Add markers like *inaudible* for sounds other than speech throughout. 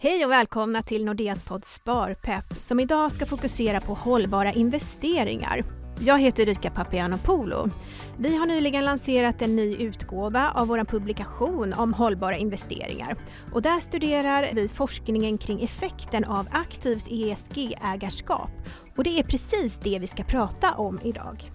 Hej och välkomna till Nordeas podd Sparpepp som idag ska fokusera på hållbara investeringar. Jag heter Rika Papianopoulou. Vi har nyligen lanserat en ny utgåva av vår publikation om hållbara investeringar. Och där studerar vi forskningen kring effekten av aktivt ESG-ägarskap. Och det är precis det vi ska prata om idag.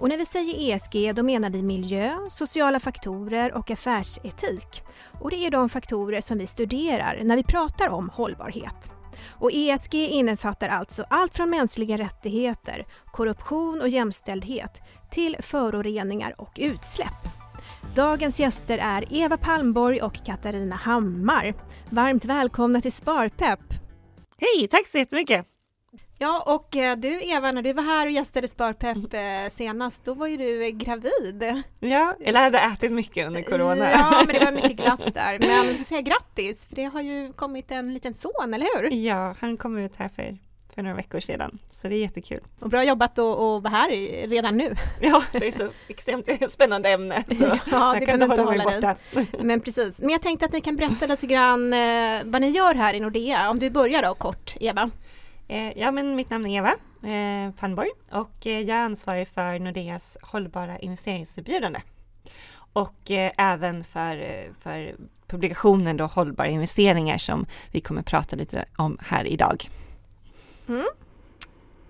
Och när vi säger ESG då menar vi miljö, sociala faktorer och affärsetik. Och det är de faktorer som vi studerar när vi pratar om hållbarhet. Och ESG innefattar alltså allt från mänskliga rättigheter, korruption och jämställdhet till föroreningar och utsläpp. Dagens gäster är Eva Palmborg och Katarina Hammar. Varmt välkomna till Sparpepp! Hej, tack så jättemycket! Ja, och eh, du Eva, när du var här och gästade Sparpepp. Eh, senast, då var ju du eh, gravid. Ja, eller hade ätit mycket under corona. Ja, men det var mycket glass *laughs* där. Men vi får säga grattis, för det har ju kommit en liten son, eller hur? Ja, han kom ut här för, för några veckor sedan, så det är jättekul. Och bra jobbat att vara här redan nu. *laughs* Ja, det är så extremt *laughs* spännande ämne, så ja, jag kan inte hålla, hålla dig. Men precis, men jag tänkte att ni kan berätta lite grann vad ni gör här i Nordea. Om du börjar då kort, Eva. Eh, ja, men mitt namn är Eva eh, och eh, jag är ansvarig för Nordeas hållbara investeringserbjudande. Och eh, även för, för publikationen då Hållbara investeringar som vi kommer prata lite om här idag. Mm.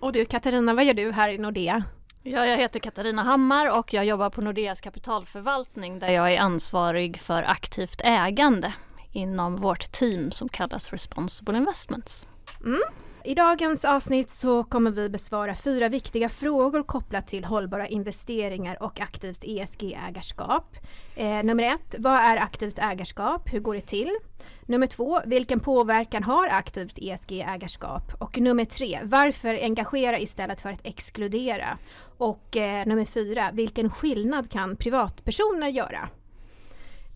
Och du Katarina, vad gör du här i Nordea? Ja, jag heter Katarina Hammar och jag jobbar på Nordeas kapitalförvaltning där jag är ansvarig för aktivt ägande inom vårt team som kallas Responsible Investments. Mm. I dagens avsnitt så kommer vi besvara fyra viktiga frågor kopplat till hållbara investeringar och aktivt ESG-ägarskap. Eh, nummer ett, vad är aktivt ägarskap? Hur går det till? Nummer två, vilken påverkan har aktivt ESG-ägarskap? Och nummer tre, varför engagera istället för att exkludera? Och eh, nummer fyra, vilken skillnad kan privatpersoner göra?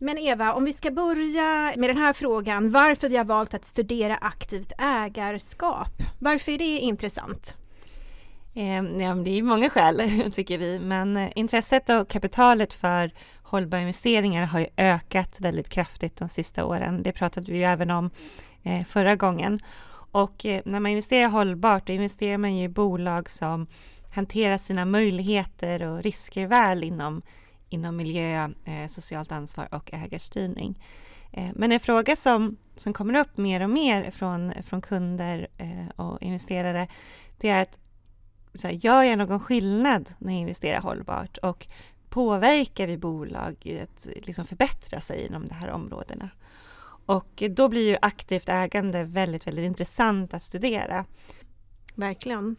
Men Eva, om vi ska börja med den här frågan, varför vi har valt att studera aktivt ägarskap. Varför är det intressant? Eh, ja, det är många skäl *laughs* tycker vi, men eh, intresset och kapitalet för hållbara investeringar har ju ökat väldigt kraftigt de sista åren. Det pratade vi ju även om eh, förra gången. Och eh, när man investerar hållbart, då investerar man ju i bolag som hanterar sina möjligheter och risker väl inom inom miljö, eh, socialt ansvar och ägarstyrning. Eh, men en fråga som, som kommer upp mer och mer från, från kunder eh, och investerare, det är att så här, gör jag någon skillnad när jag investerar hållbart och påverkar vi bolag att liksom förbättra sig inom de här områdena? Och då blir ju aktivt ägande väldigt, väldigt intressant att studera. Verkligen.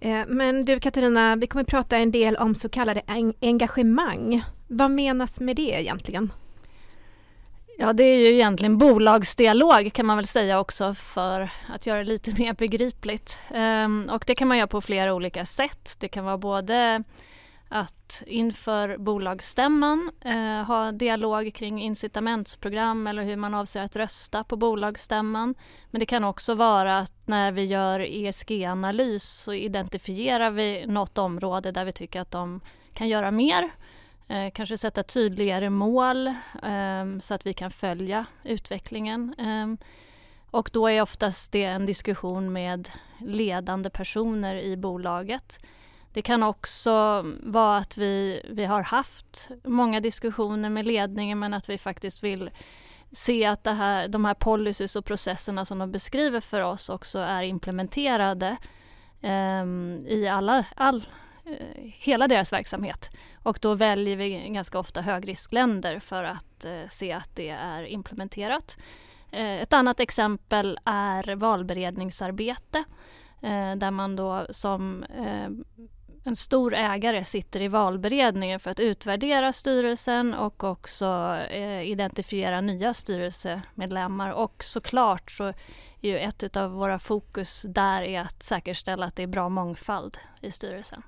Eh, men du Katarina, vi kommer att prata en del om så kallade engagemang. Vad menas med det egentligen? Ja, det är ju egentligen bolagsdialog kan man väl säga också för att göra det lite *laughs* mer begripligt. Ehm, och det kan man göra på flera olika sätt. Det kan vara både att inför bolagsstämman eh, ha dialog kring incitamentsprogram eller hur man avser att rösta på bolagsstämman. Men det kan också vara att när vi gör ESG-analys så identifierar vi något område där vi tycker att de kan göra mer. Eh, kanske sätta tydligare mål eh, så att vi kan följa utvecklingen. Ehm, och då är oftast det en diskussion med ledande personer i bolaget. Det kan också vara att vi, vi har haft många diskussioner med ledningen men att vi faktiskt vill se att det här, de här policies och processerna som de beskriver för oss också är implementerade eh, i alla, all, eh, hela deras verksamhet. Och då väljer vi ganska ofta högriskländer för att eh, se att det är implementerat. Eh, ett annat exempel är valberedningsarbete eh, där man då som eh, en stor ägare sitter i valberedningen för att utvärdera styrelsen och också eh, identifiera nya styrelsemedlemmar. Och såklart så är ju ett av våra fokus där är att säkerställa att det är bra mångfald i styrelsen.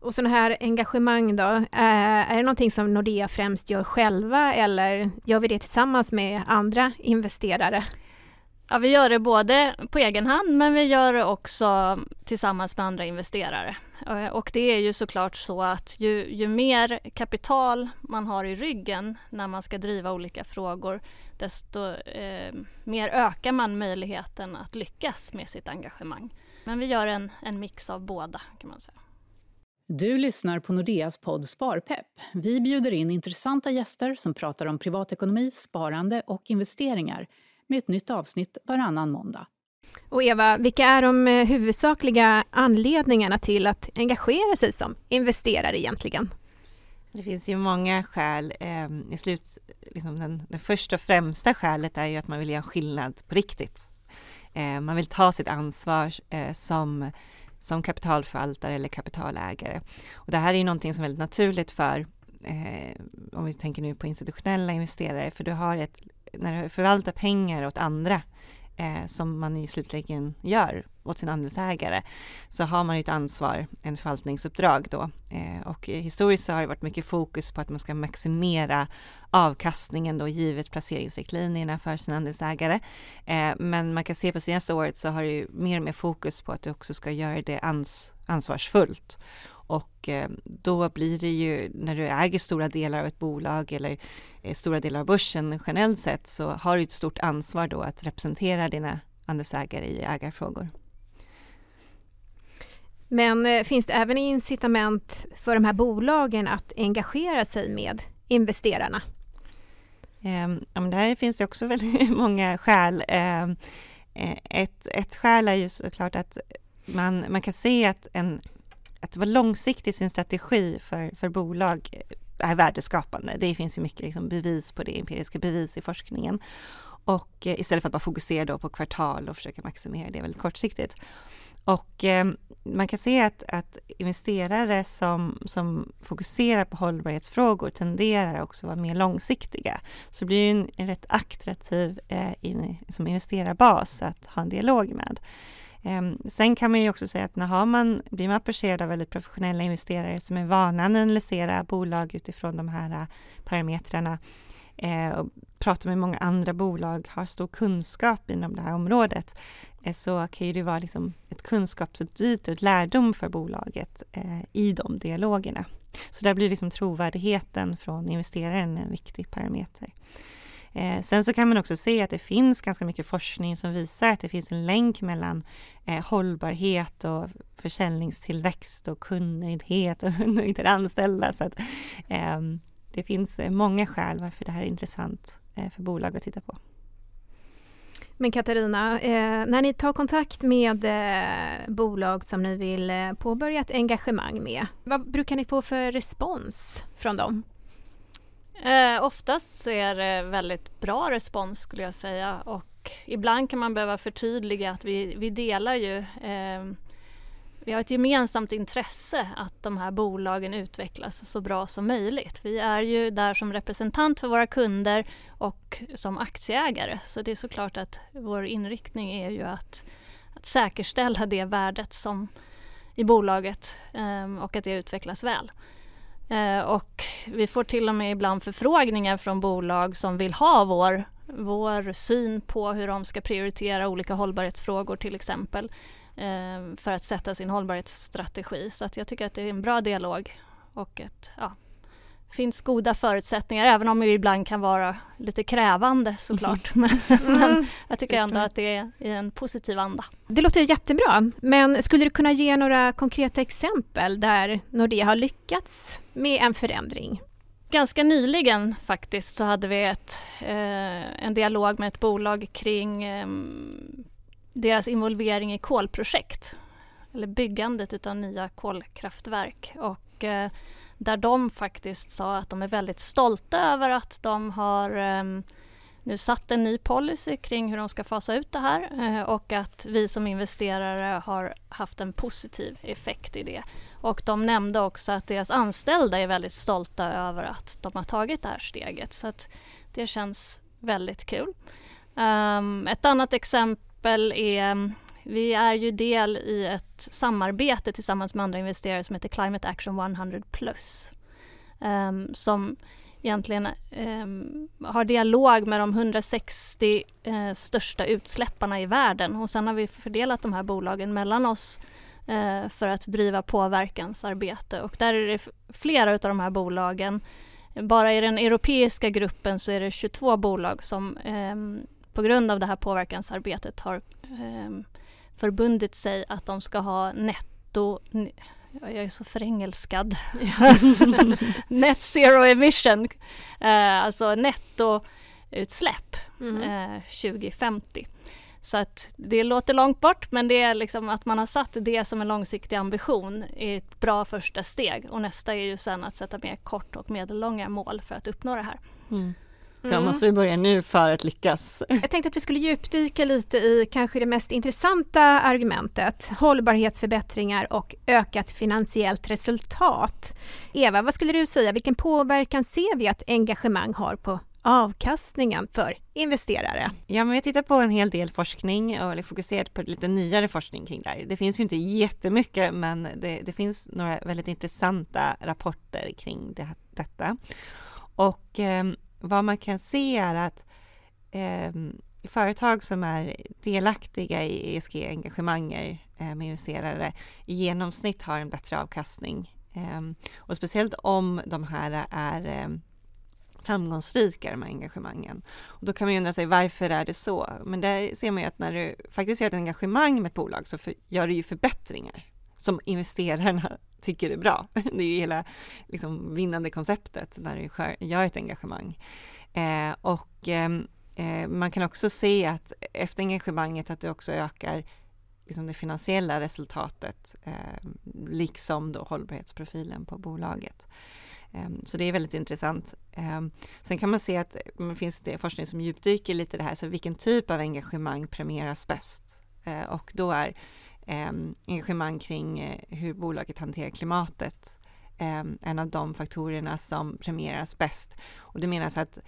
Och sådana här engagemang då, eh, är det någonting som Nordea främst gör själva eller gör vi det tillsammans med andra investerare? Ja, vi gör det både på egen hand men vi gör det också tillsammans med andra investerare. Eh, och det är ju såklart så att ju, ju mer kapital man har i ryggen när man ska driva olika frågor desto eh, mer ökar man möjligheten att lyckas med sitt engagemang. Men vi gör en, en mix av båda kan man säga. Du lyssnar på Nordeas podd Sparpepp. Vi bjuder in intressanta gäster som pratar om privatekonomi, sparande och investeringar med ett nytt avsnitt varannan måndag. Och Eva, vilka är de eh, huvudsakliga anledningarna till att engagera sig som investerare egentligen? Det finns ju många skäl. Eh, I slut, liksom den, det första och främsta skälet är ju att man vill göra skillnad på riktigt. Eh, man vill ta sitt ansvar eh, som, som kapitalförvaltare eller kapitalägare. Och det här är ju någonting som är väldigt naturligt för om vi tänker nu på institutionella investerare, för du har ett, när du förvaltar pengar åt andra eh, som man i slutligen gör åt sin andelsägare så har man ett ansvar, en förvaltningsuppdrag då. Eh, och historiskt så har det varit mycket fokus på att man ska maximera avkastningen då givet placeringsriktlinjerna för sin andelsägare. Eh, men man kan se på senaste året så har det ju mer och mer fokus på att du också ska göra det ans ansvarsfullt och eh, då blir det ju när du äger stora delar av ett bolag eller eh, stora delar av börsen generellt sett så har du ett stort ansvar då att representera dina andelsägare i ägarfrågor. Men eh, finns det även incitament för de här bolagen att engagera sig med investerarna? Um, ja, men där finns det också *laughs* väldigt många skäl. Um, ett, ett skäl är ju såklart att man, man kan se att en att vara långsiktig i sin strategi för, för bolag är värdeskapande. Det finns ju mycket liksom bevis på det, empiriska bevis i forskningen. Och eh, istället för att bara fokusera då på kvartal och försöka maximera det väldigt kortsiktigt. Och eh, man kan se att, att investerare som, som fokuserar på hållbarhetsfrågor tenderar också att vara mer långsiktiga. Så det blir en, en rätt attraktiv eh, in, som investerarbas att ha en dialog med. Ehm, sen kan man ju också säga att när har man, blir man approcherad av väldigt professionella investerare som är vana att analysera bolag utifrån de här äh, parametrarna eh, och pratar med många andra bolag, har stor kunskap inom det här området, eh, så kan ju det vara liksom ett kunskapsutbyte och ett lärdom för bolaget eh, i de dialogerna. Så där blir liksom trovärdigheten från investeraren en viktig parameter. Eh, sen så kan man också se att det finns ganska mycket forskning som visar att det finns en länk mellan eh, hållbarhet och försäljningstillväxt och kundnöjdhet och *laughs* nöjda anställda. Så att, eh, det finns eh, många skäl varför det här är intressant eh, för bolag att titta på. Men Katarina, eh, när ni tar kontakt med eh, bolag som ni vill påbörja ett engagemang med, vad brukar ni få för respons från dem? Eh, oftast så är det väldigt bra respons skulle jag säga och ibland kan man behöva förtydliga att vi, vi delar ju eh, vi har ett gemensamt intresse att de här bolagen utvecklas så bra som möjligt. Vi är ju där som representant för våra kunder och som aktieägare så det är såklart att vår inriktning är ju att, att säkerställa det värdet som i bolaget eh, och att det utvecklas väl. Eh, och vi får till och med ibland förfrågningar från bolag som vill ha vår, vår syn på hur de ska prioritera olika hållbarhetsfrågor till exempel eh, för att sätta sin hållbarhetsstrategi. Så att jag tycker att det är en bra dialog och ett ja, finns goda förutsättningar även om det ibland kan vara lite krävande såklart. *laughs* Mm. Men, jag tycker ändå att det är i en positiv anda. Det låter jättebra, men skulle du kunna ge några konkreta exempel där Nordea har lyckats med en förändring? Ganska nyligen faktiskt så hade vi ett, eh, en dialog med ett bolag kring eh, deras involvering i kolprojekt eller byggandet av nya kolkraftverk. Och, eh, där de faktiskt sa att de är väldigt stolta över att de har ehm, nu satt en ny policy kring hur de ska fasa ut det här eh, och att vi som investerare har haft en positiv effekt i det. Och de nämnde också att deras anställda är väldigt stolta över att de har tagit det här steget. Så att det känns väldigt kul. Ehm, ett annat exempel är vi är ju del i ett samarbete tillsammans med andra investerare som heter Climate Action 100 Plus. Um, som egentligen um, har dialog med de 160 uh, eh, största utsläpparna i världen och sen har vi fördelat de här bolagen mellan oss uh, för att driva påverkansarbete och där är det flera av de här bolagen bara i den europeiska gruppen så är det 22 bolag som eh, på grund av det här påverkansarbetet har eh, förbundit sig att de ska ha netto jag är så förengelskad. *laughs* Net zero emission, eh, alltså nettoutsläpp mm. eh, 2050. Så att det låter långt bort men det är liksom att man har satt det som en långsiktig ambition är ett bra första steg och nästa är ju sen att sätta mer kort och medellånga mål för att uppnå det här. Mm. Mm. Ja, måste vi börja nu för att lyckas? Jag tänkte att vi skulle djupdyka lite i kanske det mest intressanta argumentet, hållbarhetsförbättringar och ökat finansiellt resultat. Eva, vad skulle du säga, vilken påverkan ser vi att engagemang har på avkastningen för investerare? Ja, men jag tittar på en hel del forskning och fokuserat på lite nyare forskning kring det här. Det finns ju inte jättemycket, men det, det finns några väldigt intressanta rapporter kring det, detta. Och eh, vad man kan se är att eh, företag som är delaktiga i ESG-engagemang eh, med investerare i genomsnitt har en bättre avkastning. Eh, och speciellt om de här är ehm, framgångsrika de här engagemangen. Och då kan man ju undra sig varför är det så? Men där ser man ju att när du faktiskt gör ett engagemang med ett bolag så för, gör du ju förbättringar som investerarna *laughs* tycker är bra. *laughs* Det är ju hela liksom, vinnande konceptet när du gör ett engagemang. Eh, och ehm, eh, man kan också se att efter engagemanget att du också ökar liksom det finansiella resultatet, eh, liksom då hållbarhetsprofilen på bolaget. Ehm, så det är väldigt intressant. Ehm, sen kan man se att det finns det forskning som djupdyker lite i det här, så vilken typ av engagemang premieras bäst? Eh, och då är ehm, engagemang kring eh, hur bolaget hanterar klimatet en av de faktorerna som premieras bäst. Och det menas att,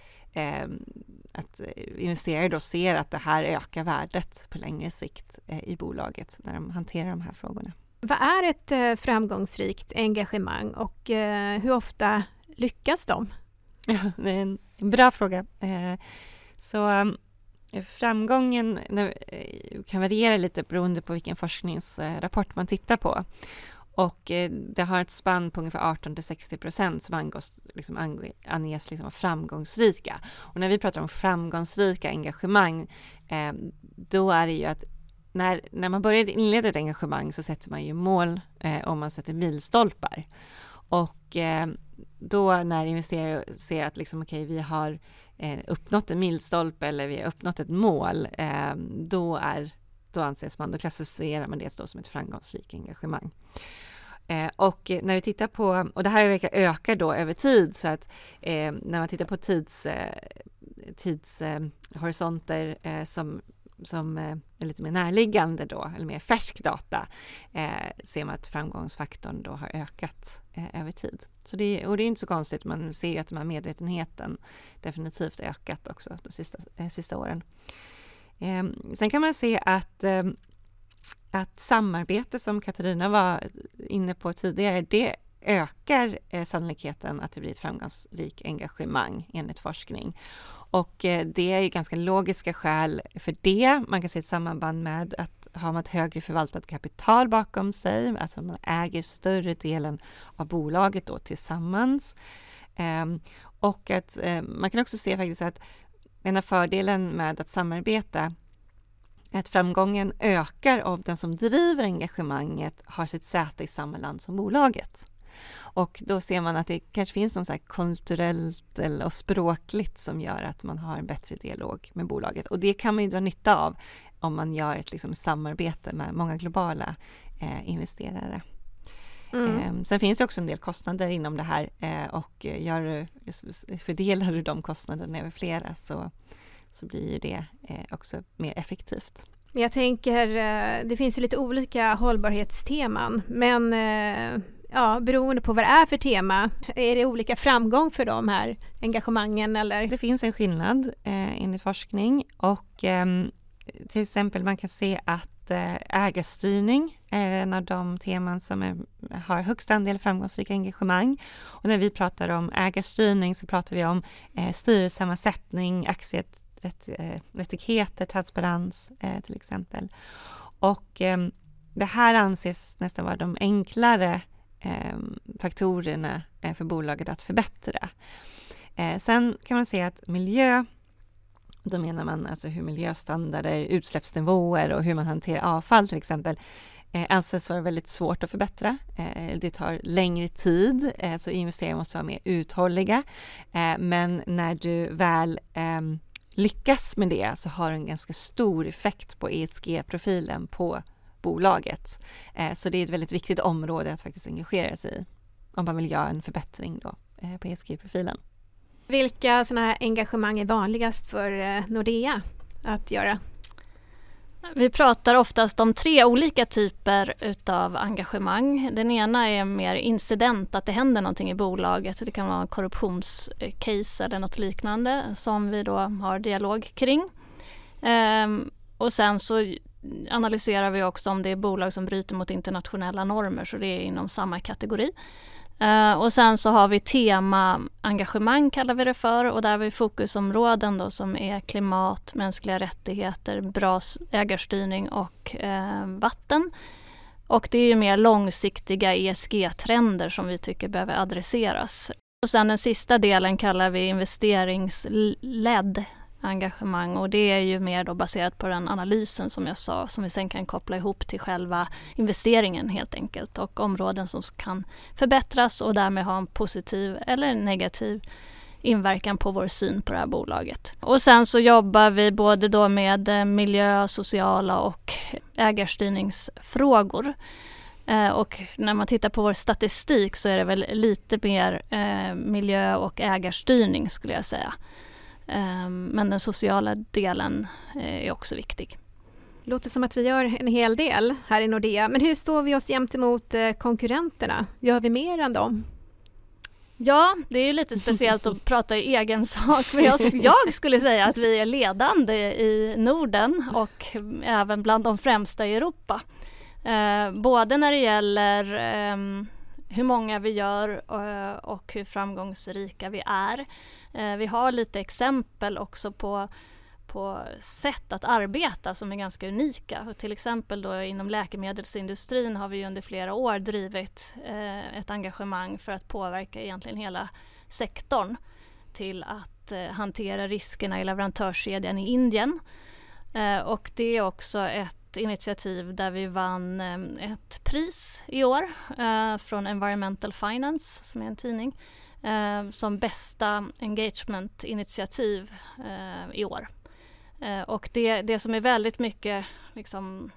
att investerare då ser att det här ökar värdet på längre sikt eh, i bolaget när de hanterar de här frågorna. Vad är ett eh, framgångsrikt engagemang och eh, hur ofta lyckas de? Ja, *laughs* det är en bra fråga. Eh, så framgången eh, kan variera lite beroende på vilken forskningsrapport man tittar på. Och eh, det har ett spann på ungefär 18 till 60 procent som angås, liksom, anges liksom framgångsrika. Och när vi pratar om framgångsrika engagemang, eh, då är det ju att när, när man börjar inleda ett engagemang så sätter man ju mål eh, och man sätter milstolpar. Och eh, då när investerare ser att liksom, okay, vi har eh, uppnått en milstolpe eller vi har uppnått ett mål, eh, då, är, då anses man, då klassificerar man det som ett framgångsrikt engagemang. Eh, och när vi tittar på, och det här verkar öka då över tid, så att eh, när man tittar på tids, eh, tidshorisonter eh, eh, som som eh, är lite mer närliggande då, eller mer färsk data, eh, ser man att framgångsfaktorn då har ökat eh, över tid. Så det, och det är inte så konstigt, man ser ju att den här medvetenheten definitivt ökat också de sista, eh, sista åren. Eh, sen kan man se att eh, att samarbete som Katarina var inne på tidigare, det ökar eh, sannolikheten att det blir ett framgångsrikt engagemang enligt forskning. Och eh, det är ju ganska logiska skäl för det. Man kan se ett samband med att har man ett högre förvaltat kapital bakom sig, alltså man äger större delen av bolaget då tillsammans. Ehm, och att eh, man kan också se faktiskt att en av fördelen med att samarbeta är att framgången ökar om den som driver engagemanget har sitt säte i samma land som bolaget. Och då ser man att det kanske finns något så kulturellt eller språkligt som gör att man har en bättre dialog med bolaget. Och det kan man ju dra nytta av om man gör ett liksom, samarbete med många globala eh, investerare. Mm. Eh, sen finns det också en del kostnader inom det här eh, och gör, fördelar du de kostnaderna över flera så, så blir det eh, också mer effektivt. Jag tänker, eh, det finns ju lite olika hållbarhetsteman, men ja, beroende på vad det är för tema, är det olika framgång för de här engagemangen eller? Det finns en skillnad eh, enligt forskning och eh, till exempel man kan se att eh, ägarstyrning är en av de teman som är, har högst andel framgångsrika engagemang. Och när vi pratar om ägarstyrning så pratar vi om eh, styrelsesammansättning, aktierättigheter, transparens eh, till exempel. Och eh, det här anses nästan vara de enklare Ehm, faktorerna eh, för bolaget att förbättra. Eh, sen kan man säga att miljö då menar man alltså hur miljöstandarder, utsläppsnivåer och hur man hanterar avfall till exempel eh, anses vara väldigt svårt att förbättra. Eh, det tar längre tid, eh, så investeringar måste vara mer uthålliga. Eh, men när du väl ehm, lyckas med det så har det en ganska stor effekt på ESG-profilen på bolaget. Eh, så det är ett väldigt viktigt område att faktiskt engagera sig i om man vill göra en förbättring då eh, på ESG-profilen. Vilka sådana här engagemang är vanligast för eh, Nordea att göra? Vi pratar oftast om tre olika typer utav engagemang. Den ena är mer incident, att det händer någonting i bolaget. Det kan vara korruptionscase eller något liknande som vi då har dialog kring. Ehm, och sen så analyserar vi också om det är bolag som bryter mot internationella normer, så det är inom samma kategori. Uh, och sen så har vi tema-engagemang kallar vi det för och där har vi fokusområden då som är klimat, mänskliga rättigheter, bra ägarstyrning och uh, vatten. Och det är ju mer långsiktiga ESG-trender som vi tycker behöver adresseras. Och sen den sista delen kallar vi investeringsledd engagemang och det är ju mer då baserat på den analysen som jag sa som vi sen kan koppla ihop till själva investeringen helt enkelt och områden som kan förbättras och därmed ha en positiv eller negativ inverkan på vår syn på det här bolaget. Och sen så jobbar vi både då med eh, miljö, sociala och ägarstyrningsfrågor. Eh, och när man tittar på vår statistik så är det väl lite mer eh, miljö och ägarstyrning skulle jag säga. Ehm, men den sociala delen eh, är också viktig. Låter som att vi gör en hel del här i Nordea. Men hur står vi oss gentemot eh, konkurrenterna? Gör vi mer än dem? Ja, det är lite speciellt att *laughs* prata i egen sak. Men jag, jag, skulle säga att vi är ledande i Norden och även bland de främsta i Europa. Eh, både när det gäller eh, hur många vi gör eh, och hur framgångsrika vi är. Eh, vi har lite exempel också på, på sätt att arbeta som är ganska unika. Till exempel då inom läkemedelsindustrin har vi under flera år drivit eh, ett engagemang för att påverka egentligen hela sektorn till att eh, hantera riskerna i leverantörskedjan i Indien. och det är också ett initiativ där vi vann ett pris i år från Environmental Finance som är en tidning eh, som bästa engagement-initiativ eh, i år. Eh, och det, det som är väldigt mycket liksom,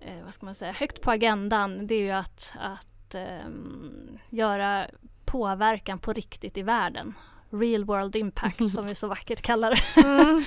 eh, vad ska man säga, högt på agendan det är ju att, att ehm, göra påverkan på riktigt i världen. Real world impact *laughs* som vi så vackert kallar det. Mm.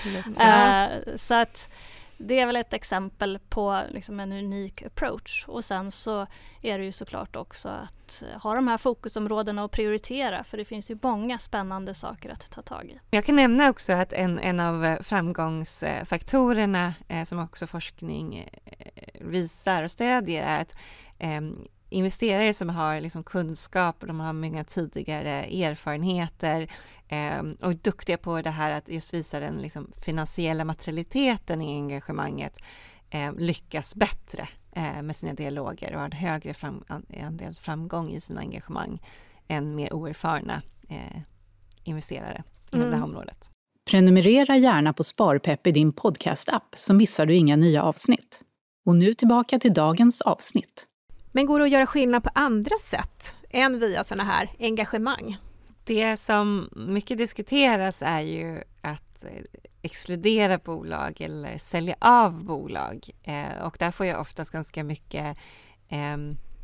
*laughs* så att det är väl ett exempel på liksom en unik approach och sen så är det ju såklart också att eh, ha de här fokusområdena och prioritera för det finns ju många spännande saker att ta tag i. Jag kan nämna också att en, en av eh, framgångsfaktorerna eh, som också forskning eh, visar och stödjer är att ehm, investerare som har liksom kunskap, de har många tidigare erfarenheter eh, och är duktiga på det här att just visa den liksom finansiella materialiteten i engagemanget eh, lyckas bättre eh, med sina dialoger och har en högre fram, andel framgång i sina engagemang än mer oerfarna eh, investerare inom mm. det här mm. området. Prenumerera gärna på Sparpepp i din podcast-app så missar du inga nya avsnitt. Och nu tillbaka till dagens avsnitt. Men går det att göra skillnad på andra sätt än via sådana här engagemang? Det som mycket diskuteras är ju att eh, exkludera bolag eller sälja av bolag eh, och där får jag oftast ganska mycket eh,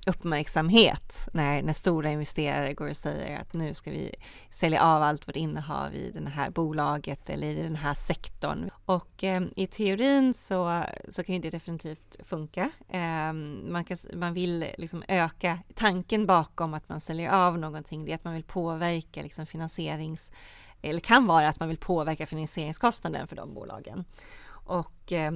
uppmärksamhet när, när stora investerare går och säger att nu ska vi sälja av allt vårt innehav i det här bolaget eller i den här sektorn. Och eh, i teorin så, så kan det definitivt funka. Eh, man, kan, man vill liksom öka tanken bakom att man säljer av någonting, det är att man vill påverka liksom finansierings eller kan vara att man vill påverka finansieringskostnaden för de bolagen. Och eh,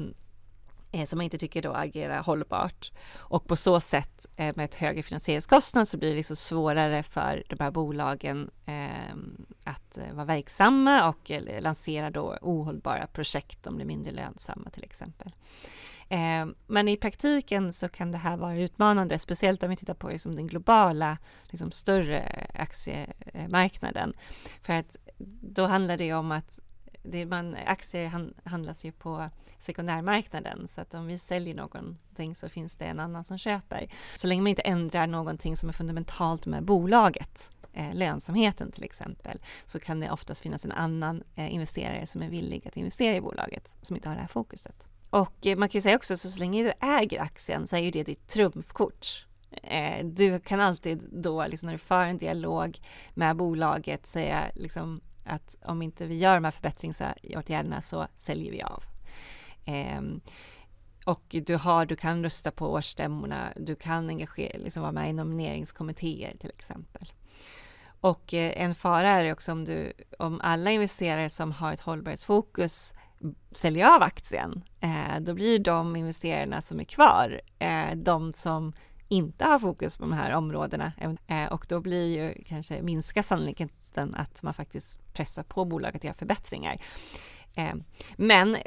Eh, som man inte tycker då agerar hållbart. Och på så sätt eh, med ett högre finansieringskostnad så blir det liksom svårare för de här bolagen ehm, att eh, vara verksamma och lansera då ohållbara projekt om de är mindre lönsamma till exempel. Ehm, men i praktiken så kan det här vara utmanande, speciellt om vi tittar på liksom den globala, liksom större aktiemarknaden. För att då handlar det om att det man, aktier handlas ju på sekundärmarknaden så att om vi säljer någonting så finns det en annan som köper. Så länge man inte ändrar någonting som är fundamentalt med bolaget eh, lönsamheten till exempel, så kan det oftast finnas en annan eh, investerare som är villig att investera i bolaget, som inte har det här fokuset. Och eh, man kan ju säga också, så, så länge du äger aktien så är ju det ditt trumfkort. Eh, du kan alltid då, liksom när du för en dialog med bolaget, säga liksom att om inte vi gör de här förbättringsåtgärderna så säljer vi av. Ehm, och du, har, du kan rösta på årsstämmorna, du kan engagera, liksom vara med i nomineringskommittéer till exempel. Och eh, en fara är också om, du, om alla investerare som har ett hållbarhetsfokus säljer av aktien, eh, då blir de investerarna som är kvar eh, de som inte har fokus på de här områdena och då blir ju kanske minska sannolikheten att man faktiskt pressar på bolaget att göra förbättringar. Men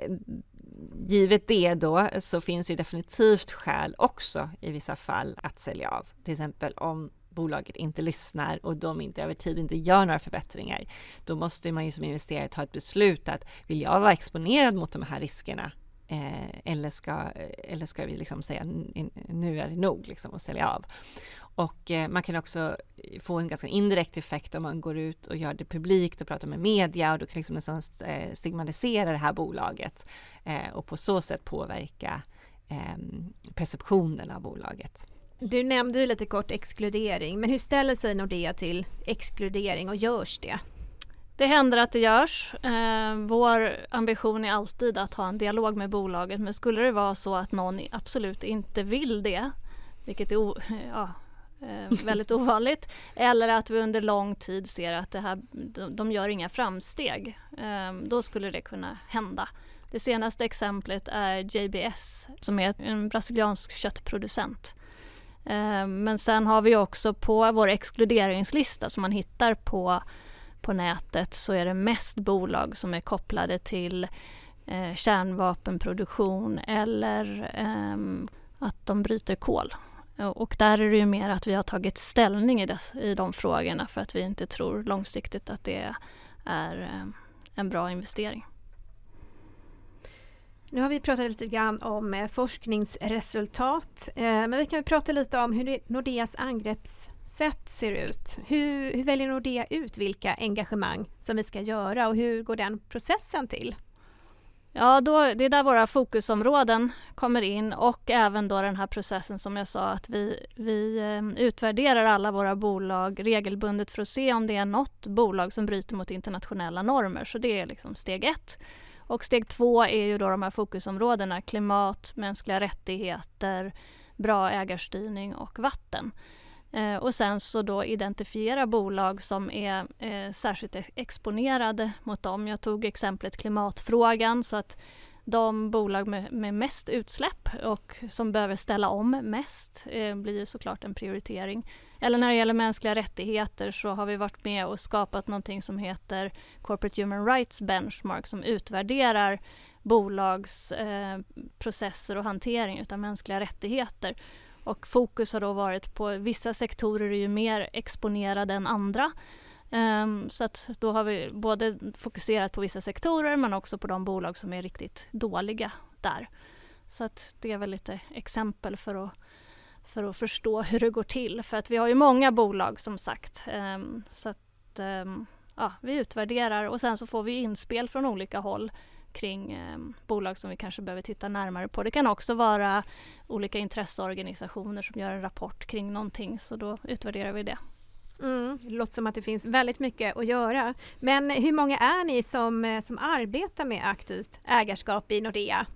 givet det då så finns ju definitivt skäl också i vissa fall att sälja av. Till exempel om bolaget inte lyssnar och de inte över tid inte gör några förbättringar. Då måste man ju som investerare ta ett beslut att vill jag vara exponerad mot de här riskerna eh, eller, ska, eller ska vi liksom säga nu är det nog liksom och sälja av. Och eh, man kan också få en ganska indirekt effekt om man går ut och gör det publikt och pratar med media och då kan liksom nästan eh, stigmatisera det här bolaget eh, och på så sätt påverka ehm, perceptionen av bolaget. Du nämnde ju lite kort exkludering, men hur ställer sig Nordea till exkludering och görs det? Det händer att det görs. Eh, vår ambition är alltid att ha en dialog med bolaget men skulle det vara så att någon absolut inte vill det, vilket är *laughs* ja, eh, väldigt ovanligt, eller att vi under lång tid ser att det här, de, de gör inga framsteg, eh, då skulle det kunna hända. Det senaste exemplet är JBS som är en brasiliansk köttproducent. Eh, men sen har vi också på vår exkluderingslista som man hittar på, på nätet så är det mest bolag som är kopplade till eh, kärnvapenproduktion eller eh, att de bryter kol. Eh, och där är det ju mer att vi har tagit ställning i, dess, i de frågorna för att vi inte tror långsiktigt att det är eh, en bra investering. Nu har vi pratat lite grann om eh, forskningsresultat, men vi kan prata lite om hur Nordeas angreppssätt ser ut. Hur, hur väljer Nordea ut vilka engagemang som vi ska göra och hur går den processen till? Ja, då, det är där våra fokusområden kommer in och även då den här processen som jag sa att vi, vi eh, utvärderar alla våra bolag regelbundet för att se om det är något bolag som bryter mot internationella normer. Så det är liksom steg ett. Och steg två är ju då de här fokusområdena klimat, mänskliga rättigheter, bra ägarstyrning och vatten. Eh, och sen så då identifiera bolag som är eh, särskilt exponerade mot dem. Jag tog exemplet klimatfrågan så att de bolag med, med mest utsläpp och som behöver ställa om mest eh, blir ju såklart en prioritering. Eller när det gäller mänskliga rättigheter så har vi varit med och skapat någonting som heter Corporate Human Rights Benchmark som utvärderar bolags eh, processer och hantering av mänskliga rättigheter. Och fokus har då varit på vissa sektorer är ju mer exponerade än andra. Um, så att då har vi både fokuserat på vissa sektorer men också på de bolag som är riktigt dåliga där. Så att det är väl lite exempel för att, för att förstå hur det går till. För att vi har ju många bolag som sagt. Um, så att um, ja, vi utvärderar och sen så får vi inspel från olika håll kring eh, bolag som vi kanske behöver titta närmare på. Det kan också vara olika intresseorganisationer som gör en rapport kring någonting så då utvärderar vi det. Mm, det låter som att det finns väldigt mycket att göra. Men hur många är ni som, eh, som arbetar med aktivt ägarskap i Nordea?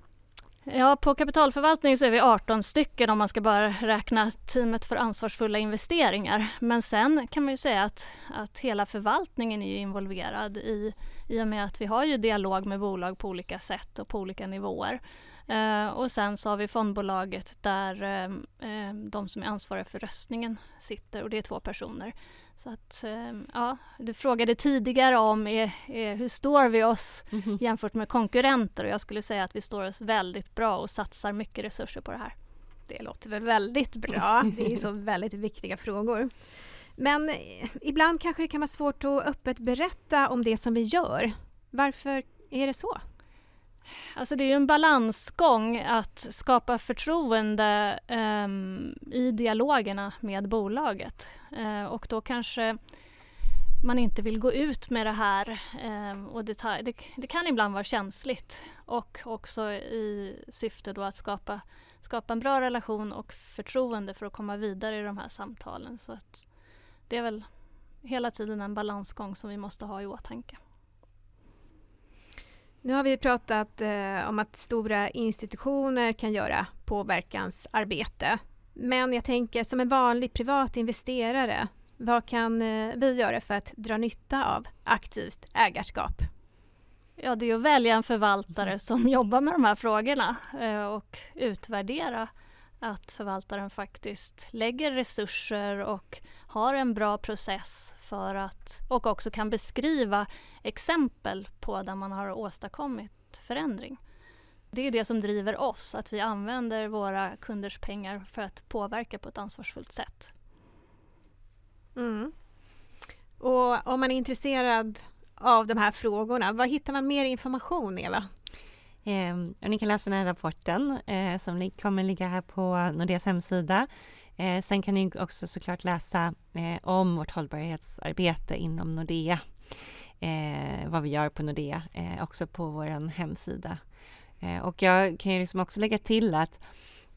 Ja, på kapitalförvaltning så är vi 18 stycken om man ska bara räkna teamet för ansvarsfulla investeringar. Men sen kan man ju säga att, att hela förvaltningen är involverad i i och med att vi har ju dialog med bolag på olika sätt och på olika nivåer. Eh, och sen så har vi fondbolaget där eh, eh, de som är ansvariga för röstningen sitter och det är två personer. Så att, eh, ja, du frågade tidigare om är, är, hur står vi oss mm -hmm. jämfört med konkurrenter och jag skulle säga att vi står oss väldigt bra och satsar mycket resurser på det här. Det låter väl väldigt bra. Det är så väldigt viktiga frågor. Men eh, ibland kanske det kan vara svårt att öppet berätta om det som vi gör. Varför är det så? Alltså det är ju en balansgång att skapa förtroende eh, i dialogerna med bolaget. Eh, och då kanske man inte vill gå ut med det här. Eh, och det, det, det, kan ibland vara känsligt och också i syfte då att skapa, skapa en bra relation och förtroende för att komma vidare i de här samtalen. Så att det är väl hela tiden en balansgång som vi måste ha i åtanke. Nu har vi pratat eh, om att stora institutioner kan göra påverkansarbete. Men jag tänker som en vanlig privat investerare, vad kan eh, vi göra för att dra nytta av aktivt ägarskap? Ja, det är att välja en förvaltare som jobbar med de här frågorna eh, och utvärdera att förvaltaren faktiskt lägger resurser och har en bra process för att och också kan beskriva exempel på där man har åstadkommit förändring. Det är det som driver oss, att vi använder våra kunders pengar för att påverka på ett ansvarsfullt sätt. Mm. Och om man är intresserad av de här frågorna, var hittar man mer information, Eva? Eh, ni kan läsa den här rapporten eh, som kommer ligga här på Nordeas hemsida. Eh, sen kan ni också såklart läsa eh, om vårt hållbarhetsarbete inom Nordea. Eh, vad vi gör på Nordea, eh, också på vår hemsida. Eh, och jag kan ju liksom också lägga till att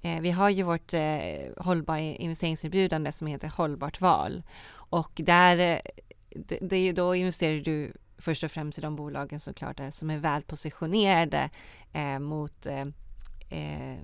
eh, vi har ju vårt eh, hållbara investeringserbjudande som heter Hållbart val. Och där, eh, det, det, då investerar du först och främst i de bolagen såklart som är väl positionerade eh, mot eh, eh,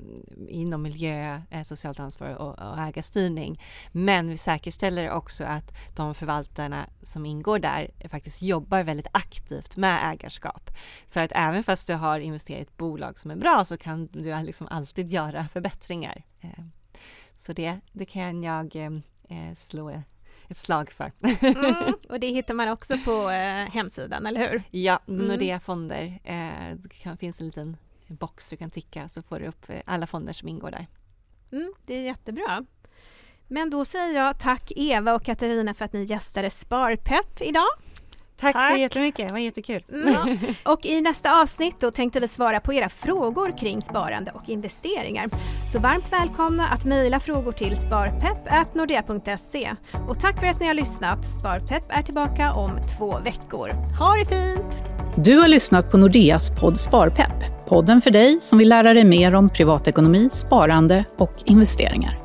inom miljö, eh, socialt ansvar och, och ägarstyrning. Men vi säkerställer också att de förvaltarna som ingår där faktiskt jobbar väldigt aktivt med ägarskap. För att även fast du har investerat i ett bolag som är bra så kan du liksom alltid göra förbättringar. Eh, så det, det kan jag eh, slå ett slag för. Mm, *laughs* och det hittar man också på eh, hemsidan, eller hur? Ja, mm. Nordea Fonder. Eh, det kan, finns en liten box du kan ticka så får du upp eh, alla fonder som ingår där. Mm, det är jättebra. Men då säger jag tack Eva och Katarina för att ni gästade Sparpepp idag. Tack, Tack, så jättemycket, det var jättekul. Mm. Och i nästa avsnitt då tänkte vi svara på era frågor kring sparande och investeringar. Så varmt välkomna att mejla frågor till sparpepp.nordea.se. Och tack för att ni har lyssnat. Sparpepp är tillbaka om två veckor. Ha det fint! Du har lyssnat på Nordeas podd Sparpepp. Podden för dig som vill lära dig mer om privatekonomi, sparande och investeringar.